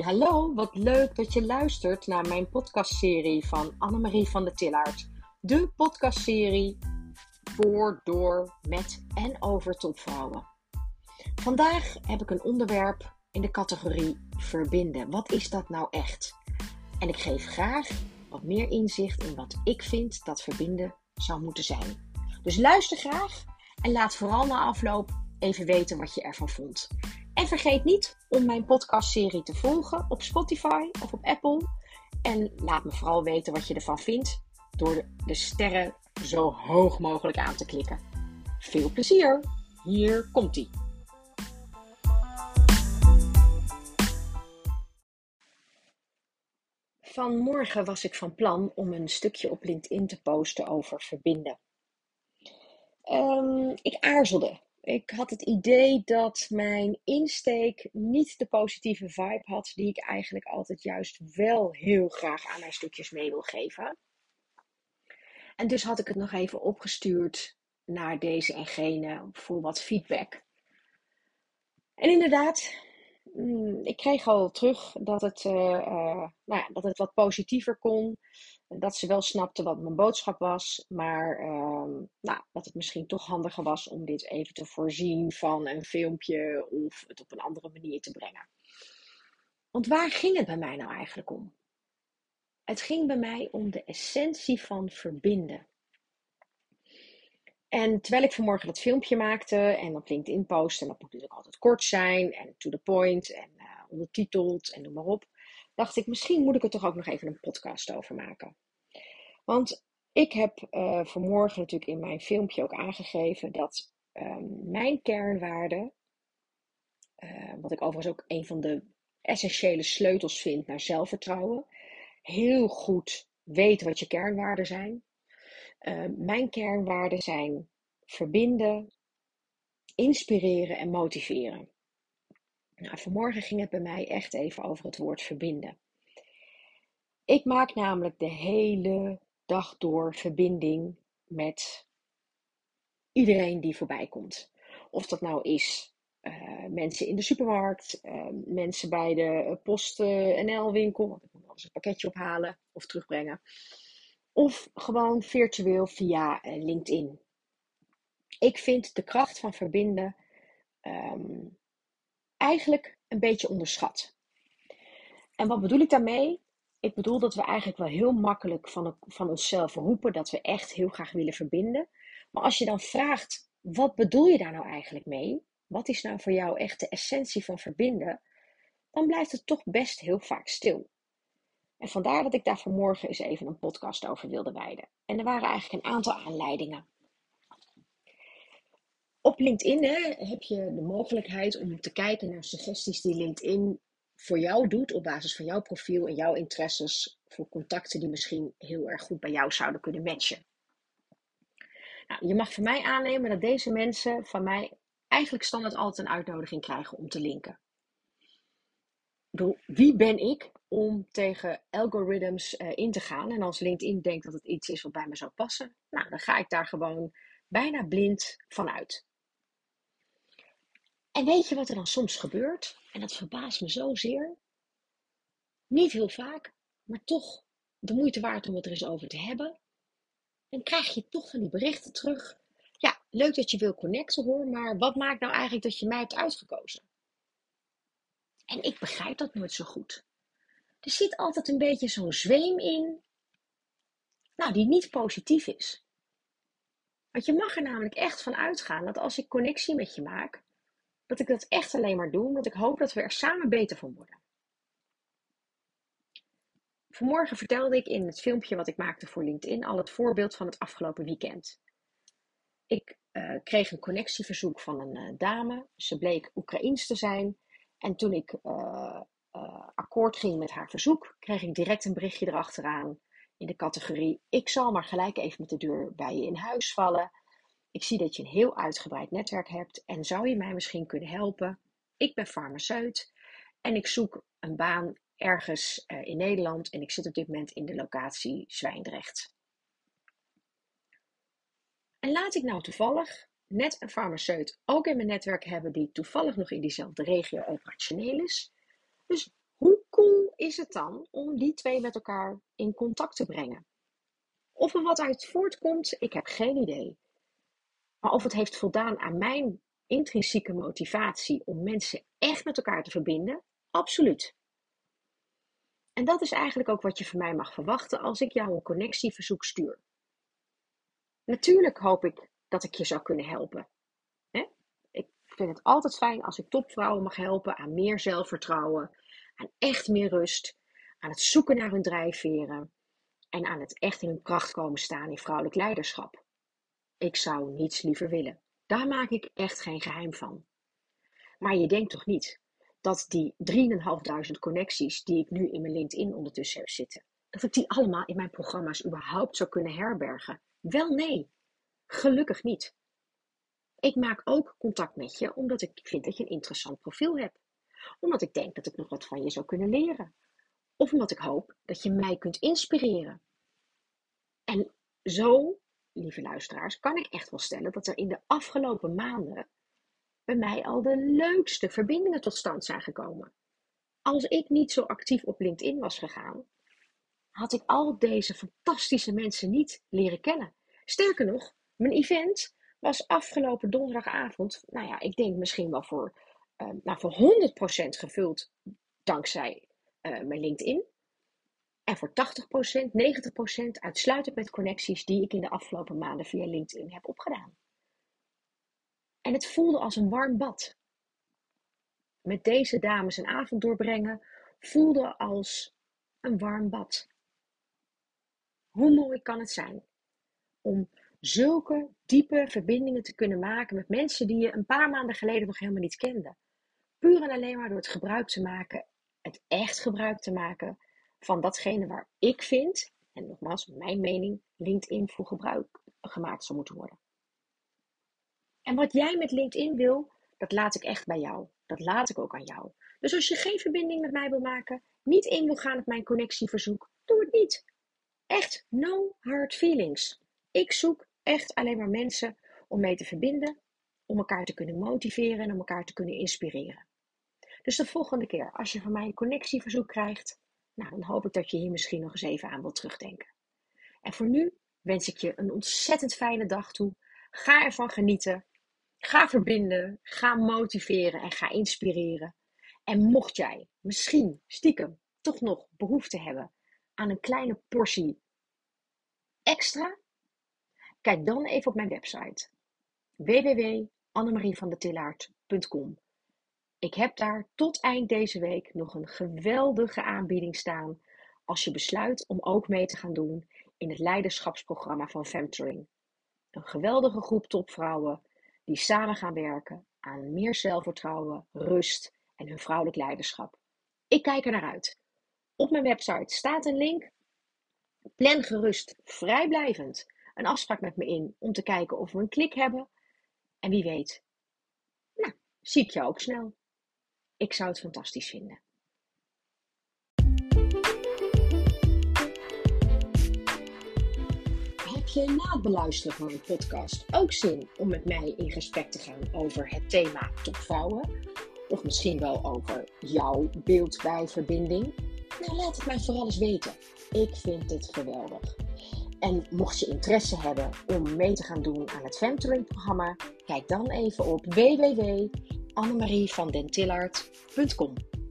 Hallo, wat leuk dat je luistert naar mijn podcastserie van Annemarie van de Tillaert. De podcastserie voor, door, met en over topvrouwen. Vandaag heb ik een onderwerp in de categorie verbinden. Wat is dat nou echt? En ik geef graag wat meer inzicht in wat ik vind dat verbinden zou moeten zijn. Dus luister graag en laat vooral na afloop even weten wat je ervan vond. En vergeet niet om mijn podcastserie te volgen op Spotify of op Apple. En laat me vooral weten wat je ervan vindt door de sterren zo hoog mogelijk aan te klikken. Veel plezier! Hier komt ie. Vanmorgen was ik van plan om een stukje op LinkedIn te posten over verbinden. Um, ik aarzelde ik had het idee dat mijn insteek niet de positieve vibe had die ik eigenlijk altijd juist wel heel graag aan mijn stukjes mee wil geven. En dus had ik het nog even opgestuurd naar deze en gene voor wat feedback. En inderdaad, ik kreeg al terug dat het, uh, uh, nou ja, dat het wat positiever kon dat ze wel snapte wat mijn boodschap was, maar ehm, nou, dat het misschien toch handiger was om dit even te voorzien van een filmpje of het op een andere manier te brengen. Want waar ging het bij mij nou eigenlijk om? Het ging bij mij om de essentie van verbinden. En terwijl ik vanmorgen dat filmpje maakte en op LinkedIn postte, en dat moet natuurlijk altijd kort zijn en to the point en uh, ondertiteld en noem maar op, dacht ik, misschien moet ik er toch ook nog even een podcast over maken. Want ik heb uh, vanmorgen natuurlijk in mijn filmpje ook aangegeven dat um, mijn kernwaarden, uh, wat ik overigens ook een van de essentiële sleutels vind naar zelfvertrouwen, heel goed weten wat je kernwaarden zijn. Uh, mijn kernwaarden zijn verbinden, inspireren en motiveren. Nou, vanmorgen ging het bij mij echt even over het woord verbinden. Ik maak namelijk de hele dag door verbinding met iedereen die voorbij komt. Of dat nou is uh, mensen in de supermarkt, uh, mensen bij de Post NL-winkel, want ik moet eens een pakketje ophalen of terugbrengen. Of gewoon virtueel via uh, LinkedIn. Ik vind de kracht van verbinden um, eigenlijk een beetje onderschat. En wat bedoel ik daarmee? Ik bedoel dat we eigenlijk wel heel makkelijk van, van onszelf roepen dat we echt heel graag willen verbinden. Maar als je dan vraagt, wat bedoel je daar nou eigenlijk mee? Wat is nou voor jou echt de essentie van verbinden? Dan blijft het toch best heel vaak stil. En vandaar dat ik daar vanmorgen eens even een podcast over wilde wijden. En er waren eigenlijk een aantal aanleidingen. Op LinkedIn hè, heb je de mogelijkheid om te kijken naar suggesties die LinkedIn voor jou doet op basis van jouw profiel en jouw interesses voor contacten die misschien heel erg goed bij jou zouden kunnen matchen. Nou, je mag van mij aannemen dat deze mensen van mij eigenlijk standaard altijd een uitnodiging krijgen om te linken. wie ben ik om tegen algorithms uh, in te gaan? En als LinkedIn denkt dat het iets is wat bij me zou passen, nou, dan ga ik daar gewoon bijna blind vanuit. En weet je wat er dan soms gebeurt? En dat verbaast me zozeer. Niet heel vaak, maar toch de moeite waard om het er eens over te hebben. Dan krijg je toch van die berichten terug. Ja, leuk dat je wil connecten hoor, maar wat maakt nou eigenlijk dat je mij hebt uitgekozen? En ik begrijp dat nooit zo goed. Er zit altijd een beetje zo'n zweem in, nou, die niet positief is. Want je mag er namelijk echt van uitgaan dat als ik connectie met je maak, dat ik dat echt alleen maar doe, omdat ik hoop dat we er samen beter van worden. Vanmorgen vertelde ik in het filmpje wat ik maakte voor LinkedIn al het voorbeeld van het afgelopen weekend. Ik uh, kreeg een connectieverzoek van een uh, dame. Ze bleek Oekraïens te zijn. En toen ik uh, akkoord ging met haar verzoek, kreeg ik direct een berichtje erachteraan in de categorie: Ik zal maar gelijk even met de deur bij je in huis vallen. Ik zie dat je een heel uitgebreid netwerk hebt en zou je mij misschien kunnen helpen? Ik ben farmaceut en ik zoek een baan ergens uh, in Nederland en ik zit op dit moment in de locatie Zwijndrecht. En laat ik nou toevallig net een farmaceut ook in mijn netwerk hebben die toevallig nog in diezelfde regio operationeel is. Dus cool is het dan om die twee met elkaar in contact te brengen? Of er wat uit voortkomt, ik heb geen idee. Maar of het heeft voldaan aan mijn intrinsieke motivatie om mensen echt met elkaar te verbinden, absoluut. En dat is eigenlijk ook wat je van mij mag verwachten als ik jou een connectieverzoek stuur. Natuurlijk hoop ik dat ik je zou kunnen helpen. Ik vind het altijd fijn als ik topvrouwen mag helpen aan meer zelfvertrouwen, echt meer rust, aan het zoeken naar hun drijfveren en aan het echt in hun kracht komen staan in vrouwelijk leiderschap. Ik zou niets liever willen. Daar maak ik echt geen geheim van. Maar je denkt toch niet dat die 3.500 connecties die ik nu in mijn LinkedIn ondertussen heb zitten, dat ik die allemaal in mijn programma's überhaupt zou kunnen herbergen? Wel nee, gelukkig niet. Ik maak ook contact met je omdat ik vind dat je een interessant profiel hebt. Omdat ik denk dat ik nog wat van je zou kunnen leren. Of omdat ik hoop dat je mij kunt inspireren. En zo, lieve luisteraars, kan ik echt wel stellen dat er in de afgelopen maanden bij mij al de leukste verbindingen tot stand zijn gekomen. Als ik niet zo actief op LinkedIn was gegaan, had ik al deze fantastische mensen niet leren kennen. Sterker nog, mijn event was afgelopen donderdagavond, nou ja, ik denk misschien wel voor, nou, voor 100% gevuld dankzij uh, mijn LinkedIn. En voor 80%, 90% uitsluitend met connecties die ik in de afgelopen maanden via LinkedIn heb opgedaan. En het voelde als een warm bad. Met deze dames een avond doorbrengen voelde als een warm bad. Hoe mooi kan het zijn om zulke diepe verbindingen te kunnen maken met mensen die je een paar maanden geleden nog helemaal niet kende. Puur en alleen maar door het gebruik te maken, het echt gebruik te maken van datgene waar ik vind, en nogmaals, mijn mening, LinkedIn voor gebruik gemaakt zou moeten worden. En wat jij met LinkedIn wil, dat laat ik echt bij jou. Dat laat ik ook aan jou. Dus als je geen verbinding met mij wil maken, niet in wil gaan op mijn connectieverzoek, doe het niet. Echt, no hard feelings. Ik zoek echt alleen maar mensen om mee te verbinden, om elkaar te kunnen motiveren en om elkaar te kunnen inspireren. Dus de volgende keer, als je van mij een connectieverzoek krijgt, nou, dan hoop ik dat je hier misschien nog eens even aan wilt terugdenken. En voor nu wens ik je een ontzettend fijne dag toe. Ga ervan genieten. Ga verbinden. Ga motiveren en ga inspireren. En mocht jij misschien stiekem toch nog behoefte hebben aan een kleine portie extra, Kijk dan even op mijn website www.annemarievandetillaert.com. Ik heb daar tot eind deze week nog een geweldige aanbieding staan als je besluit om ook mee te gaan doen in het leiderschapsprogramma van Femtoring. Een geweldige groep topvrouwen die samen gaan werken aan meer zelfvertrouwen, rust en hun vrouwelijk leiderschap. Ik kijk er naar uit. Op mijn website staat een link. Plan gerust vrijblijvend een afspraak met me in om te kijken of we een klik hebben. En wie weet, nou, zie ik jou ook snel. Ik zou het fantastisch vinden. Heb je na het beluisteren van een podcast ook zin om met mij in gesprek te gaan over het thema topvrouwen? Of misschien wel over jouw beeld bij verbinding? Nou, laat het mij vooral eens weten. Ik vind het geweldig. En mocht je interesse hebben om mee te gaan doen aan het Femtoring programma, kijk dan even op www.annemarievandentillard.com.